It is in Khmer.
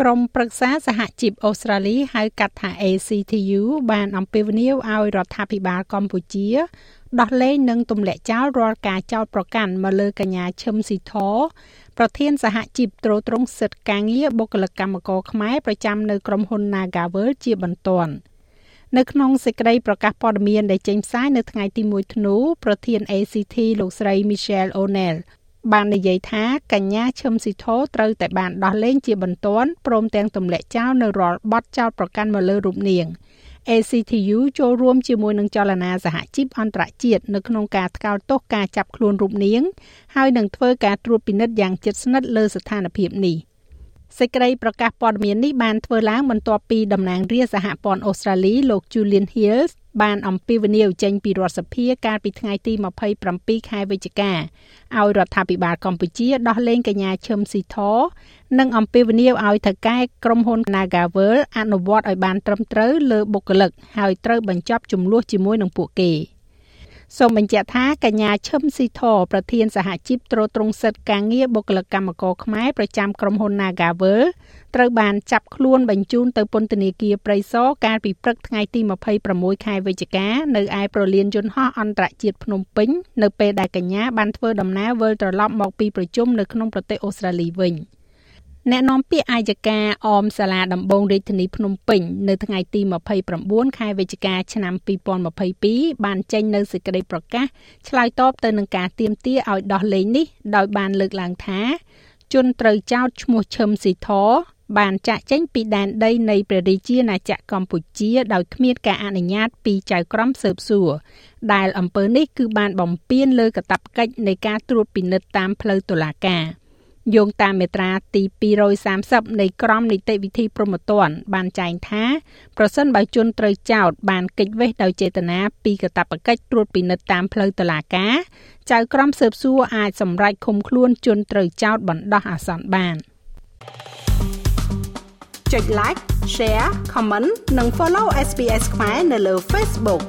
ក្រុមប្រឹក្សាសហជីពអូស្ត្រាលីហៅកាត់ថា ACTU បានអំពាវនាវឲ្យរដ្ឋាភិបាលកម្ពុជាដោះលែងនិងទម្លាក់ចោលរាល់ការចោទប្រកាន់មកលើកញ្ញាឈឹមស៊ីធប្រធានសហជីពត្រួតត្រងសិទ្ធិការងារបុគ្គលិកកម្មករខ្មែរប្រចាំនៅក្រុមហ៊ុន Nagavel ជាបន្ទាន់នៅក្នុងសេចក្តីប្រកាសព័ត៌មានដែលចេញផ្សាយនៅថ្ងៃទី1ធ្នូប្រធាន ACT លោកស្រី Michelle O'Neil បាននិយាយថាកញ្ញាឈឹមស៊ីធោត្រូវតែបានដោះលែងជាបន្ទាន់ព្រមទាំងទម្លាក់ចោលនៅរាល់បទចោទប្រកាន់មកលើរូបនាង។ ACTU ចូលរួមជាមួយនឹងចលនាសហជីពអន្តរជាតិនៅក្នុងការថ្កោលទោសការចាប់ខ្លួនរូបនាង ហើយនឹងធ្វើការត្រួតពិនិត្យយ៉ាងជិតស្និទ្ធលើស្ថានភាពនេះ សេចក្តីប្រកាសព័ត៌មាននេះបានធ្វើឡើងបន្ទាប់ពីតំណាងរាស្ត្រសហព័ន្ធអូស្ត្រាលីលោក Julian Hills បានអំពាវនាវចេញពីរដ្ឋសភាកាលពីថ្ងៃទី27ខែវិច្ឆិកាឲ្យរដ្ឋាភិបាលកម្ពុជាដោះលែងកញ្ញាឈឹមស៊ីធនិងអំពាវនាវឲ្យថៅកែក្រុមហ៊ុន Nagavel អនុវត្តឲ្យបានត្រឹមត្រូវលើបុគ្គលិកហើយត្រូវបញ្ចប់ចំនួនជាមួយនឹងពួកគេ។ សូមបញ្ជាក់ថាកញ្ញាឈឹមស៊ីធប្រធានសហជីពត្រួតត្រងសិទ្ធិការងារបុគ្គលិកកម្មករខ្មែរប្រចាំក្រុមហ៊ុន Nagavel ត្រូវបានចាប់ខ្លួនបញ្ជូនទៅពន្ធនាគារព្រៃសរកាលពីព្រឹកថ្ងៃទី26ខែវិច្ឆិកានៅឯប្រលានយន្តហោះអន្តរជាតិភ្នំពេញនៅពេលដែលកញ្ញាបានធ្វើដំណើរវិលត្រឡប់មកពីប្រជុំនៅក្នុងប្រទេសអូស្ត្រាលីវិញ។ អ្នកនាំពាក្យអាយកាអមសាលាដំបងរាជធានីភ្នំពេញនៅថ្ងៃទី29ខែវិច្ឆិកាឆ្នាំ2022បានចេញនៅសេចក្តីប្រកាសឆ្លើយតបទៅនឹងការទាមទារឲ្យដោះលែងនេះដោយបានលើកឡើងថាជនត្រូវចោទឈ្មោះឈឹមស៊ីធបានចាក់ចេញពីដែនដីនៃព្រះរាជាណាចក្រកម្ពុជាដោយគ្មានការអនុញ្ញាតពីចៅក្រមស៊ើបសួរដែលអំពើនេះគឺបានបំពានលើកាតព្វកិច្ចនៃការត្រួតពិនិត្យតាមផ្លូវតុលាការ។ យោងតាមមាត្រាទី230នៃក្រមនីតិវិធីព្រហ្មទណ្ឌបានចែងថាប្រសិនបើជនត្រូវចោទបានកិច្ចវេះដោយចេតនាពីកាតព្វកិច្ចត្រួតពិនិត្យតាមផ្លូវតុលាការចៅក្រមស៊ើបសួរអាចសម្រេចឃុំខ្លួនជនត្រូវចោទបណ្ដោះអាសន្នបានចុច like share comment និង follow SPS ខ្មែរនៅលើ Facebook